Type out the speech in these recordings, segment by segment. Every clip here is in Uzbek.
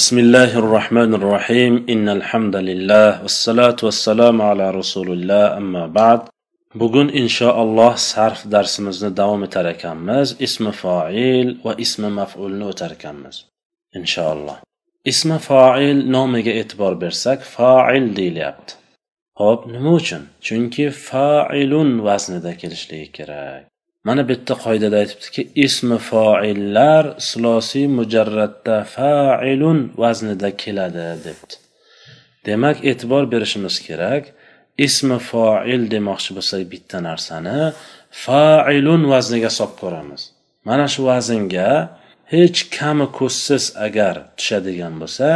بسم الله الرحمن الرحيم إن الحمد لله والصلاة والسلام على رسول الله أما بعد bugun inshaalloh sarf darsimizni davom etar ekanmiz ismi foil va ismi mafulni o'tar ekanmiz inshaalloh ismi foil nomiga e'tibor bersak foil deyilyapti ho'p nima uchun chunki failun vaznida kelishligi kerak Mana bu yerda qoidada aytibdiki ismi foillar silosiy mujarratda failun vaznida keladi debdi. Demak e'tibor berishimiz kerak. Ismi foil demoqchi bo'lsak bitta narsani failun vazniga solib ko'ramiz. Mana shu vaznga hech kami ko'zsiz agar tushadigan bo'lsa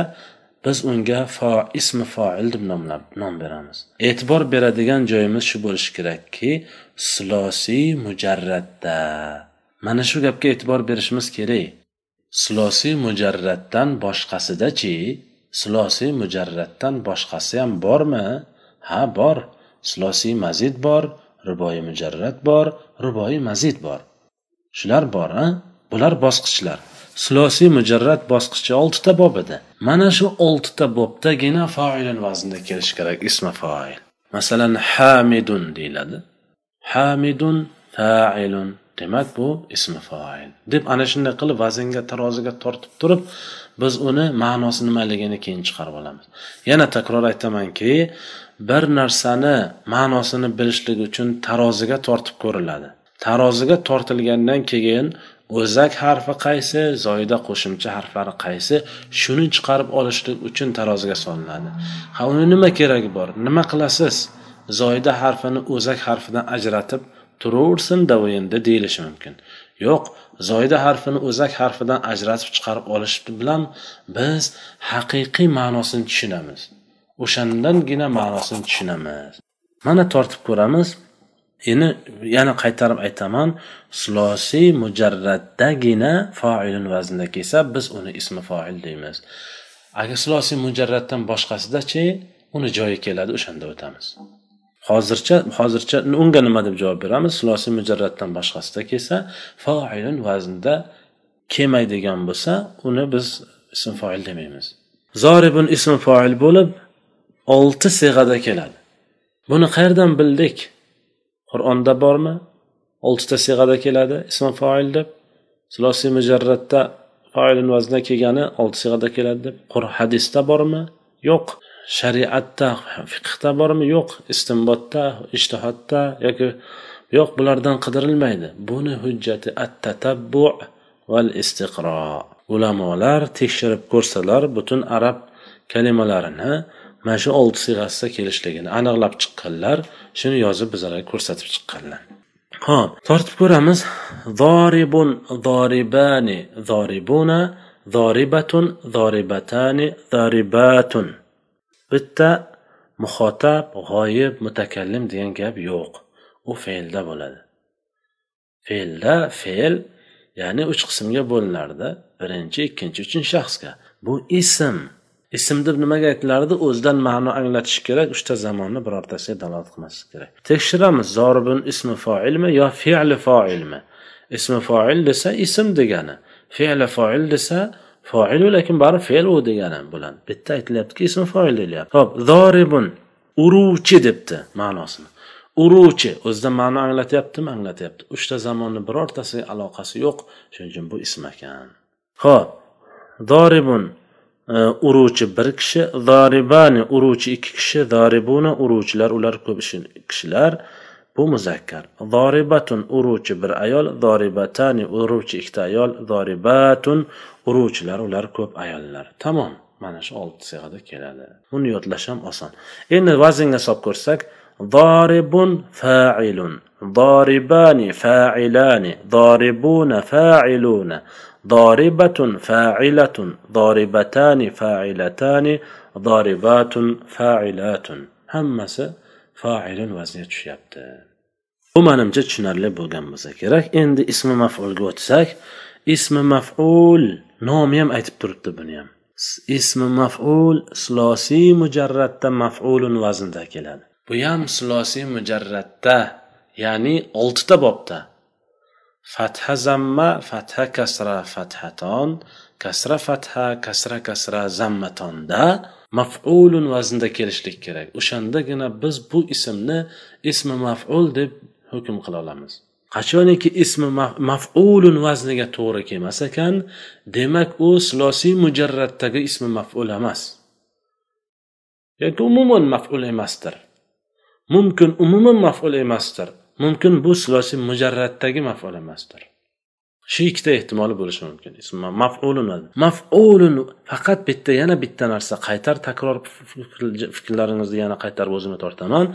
biz unga fo ismi foil deb nomlab nom beramiz. E'tibor beradigan joyimiz shu bo'lishi kerakki silosiy mujarratda mana shu gapga e'tibor berishimiz kerak. Silosiy mujarratdan boshqasidachi silosiy mujarratdan boshqasi ham bormi? Ha bor. Silosiy mazid bor ruboiy mujarrat bor ruboiy mazid bor. Shular bor a bular bosqichlar. Silosiy mujarrat bosqichi oltita bob edi. Mana shu oltita bobdagina foilin vaznida kelishi kerak ismi foil. Masalan hamidun deyiladi. Hamidun failun. Demak bu ismi foil. Deb ana shunday qilib vaznga taroziga tortib turib biz uni ma'nosi nimaligini keyin chiqarib olamiz. Yana takror aytamanki bir narsani ma'nosini bilishlik uchun taroziga tortib ko'riladi. Taroziga tortilgandan keyin o'zak harfi qaysi zoyida qo'shimcha harflari qaysi shuni chiqarib olishlik uchun taroziga solinadi. Ha uni nima keragi bor? Nima qilasiz? Zoyida harfini o'zak harfidan ajratib turaversin endi deyilishi mumkin. Yo'q zoyida harfini o'zak harfidan ajratib chiqarib olish bilan biz haqiqiy ma'nosini tushunamiz. O'shandangina ma'nosini tushunamiz. Mana tortib ko'ramiz endi yana qaytarib aytaman. Sulosiy mujarratdagina foilun vaznida kelsa biz uni ismi foil deymiz. Agar sulosiy mujarratdan boshqasidachi uni joyi keladi o'shanda o'tamiz. Hozircha hozircha unga nima deb javob beramiz? Sulosiy mujarratdan boshqasida kelsa foilun vaznida kelmaydigan bo'lsa uni biz ism foil demaymiz. Zoribun ism foil bo'lib olti siyg'ada keladi. Buni qayerdan bildik? Qur'onda bormi? Oltita siyg'ada keladi ism foil deb. Silosiy mujarratda foilin vazna kelgani olti siyg'ada keladi deb. Hadisda bormi? Yo'q. Shariatda fiqhda bormi? Yo'q. Istinbotda ishtihodda yoki yo'q bulardan qidirilmaydi. Buni hujjati at tatabbu val istiqro ulamolar tekshirib ko'rsalar butun arab kalimalarini mana shu olti siyg'asida kelishligini aniqlab chiqqanlar shuni yozib bizlarga ko'rsatib chiqqanlar. Ho'p tortib ko'ramiz. Zoribun zoribani zoribuna zoribatun zoribatani zoribatun bitta muhotab g'oyib mutakallim degan gap yo'q. U fe'lda bo'ladi. Fe'lda fe'l ya'ni uch qismga bo'linardi. Birinchi ikkinchi uchinchi shaxsga. Bu ism. Ism deb nimaga aytilardi? O'zidan ma'no anglatishi kerak uchta zamonni birortasiga dalolat qilmaslik kerak. Tekshiramiz. Zoribun ismi foilmi yo fe'li foilmi? Ismi foil desa ism degani fe'li foil desa foilu lekin baribir fe'l u degani bilan bitta aytilyaptiki ismi foil deyilyapti. Ho'p zoribun uruvchi debdi ma'nosini. Uruvchi o'zidan ma'no anglatyaptimi? Anglatyapti. Uchta zamonni birortasiga aloqasi yo'q shuning uchun bu ism ekan. Ho'p zoribun uruvchi bir kishi zoribani uruvchi ikki kishi zoribuna uruvchilar ular ko'p kishilar bu muzakkar zoribatun uruvchi bir ayol zoribatani uruvchi ikkita ayol zoribatun uruvchilar ular ko'p ayollar tamom mana shu olti siyg'ada keladi buni yodlash ham oson endi vaznga solib ko'rsak ضارب فاعل ضاربان فاعلان ضاربون فاعلون ضاربة فاعلة ضاربتان فاعلتان ضاربات فاعلات hammasi failun vazniga tushyapti bu manimcha tushunarli bo'lgan bo'lsa kerak endi ismi mafulga o'tsak ismi maful nomi ham aytib turibdi buni ham ismi maful silosiy mujarratda mafulun vaznida keladi bu ham sulosiy mujarratda ya'ni oltita bobda fatha zamma fatha kasra fathaton kasra fatha kasra kasra zammatonda mafulun vaznda kelishlik kerak. O'shandagina biz bu ismni ismi maful deb hukm qila olamiz. Qachoniki ismi mafulun vazniga to'g'ri kelmas ekan demak u silosiy mujarratdagi ismi maful emas. Yoki umuman maful emasdir. Mumkin umuman maful emasdir. Mumkin bu silosiy mujarratdagi maful emasdir. Shu ikkita ehtimoli bo'lishi mumkin. Mafulun mafulun faqat bitta yana bitta narsa. Qaytar takror fikrlaringizni yana qaytarib o'zimga tortaman.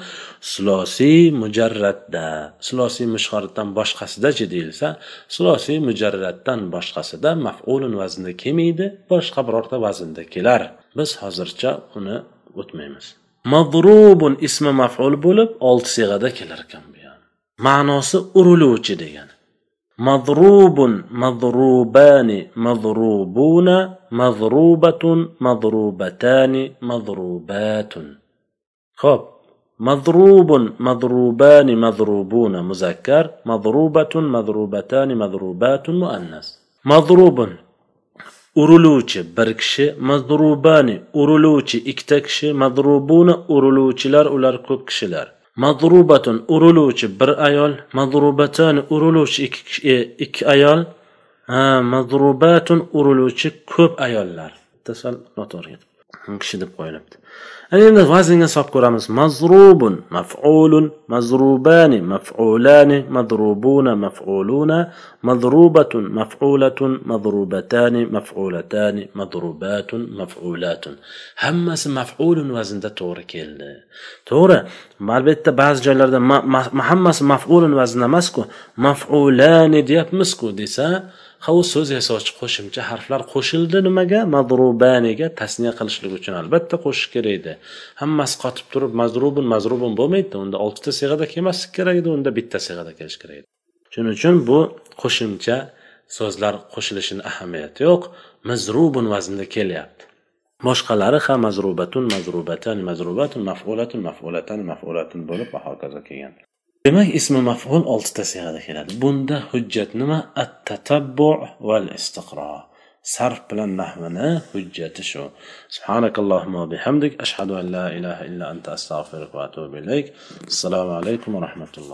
Sulosiy mujarratda sulosiy mushhoratdan boshqasidachi deyilsa sulosiy mujarratdan boshqasida mafulun vaznda kelmaydi boshqa birorta vaznda kelar. Biz hozircha uni o'tmaymiz. Madrubun ismi maful bo'lib olti siyg'ada kelar ekan ma'nosi uriluvchi degani مضروب مضروبان مضروبون مضروبة مضروبتان مضروبات خب مضروب مضروبان مضروبون مذكر مضروبة مضروبتان مضروبات مؤنث مضروب uriluvchi bir kishi madrubani uriluvchi ikkita kishi madrubuna uriluvchilar ular ko'p kishilar madrubatun uriluvchi bir ayol. Madrubatan uriluvchi ikki, e, ikki ayol. Ha madrubatun uriluvchi ko'p ayollar. Tasal noto'g'ri kishi deb qo'yilibdi endi vaznga solib ko'ramiz mazrubun maf'ulun mazrubani maf'ulani madrubuna maf'uluna madrubatun maf'ulatun madrubatani maf'ulatani madrubatun maf'ulatun hammasi maf'ulun vaznda to'g'ri keldi to'g'ri albatta ba'zi joylarda hammasi maf'ulun vazn emasku maf'ulani deyapmizku desa ha u so'z yasovchi qo'shimcha harflar qo'shildi nimaga madrubaniga tasniya qilishlik uchun albatta qo'shish kerak edi. Hammasi qotib turib mazrubun mazrubun bo'lmaydi unda oltita siyg'ada kelmasligi kerak edi unda bitta siyg'ada kelishi kerak edi. Shuning uchun bu qo'shimcha so'zlar qo'shilishini ahamiyati yo'q mazrubun vaznda kelyapti. Boshqalari ha mazrubatun mazrubatan mazrubatun mafulatun mafulatan mafulatun bo'lib va hokazo kelgan demak ismi maful oltita siyg'ada keladi bunda hujjat nima at tatabbu val istiqro sarf bilan nahvini hujjati shu subhanakallohumma bihamdik ashhadu an la ilaha illa anta astag'firuka va atubu ilayk assalomu alaykum va rahmatulloh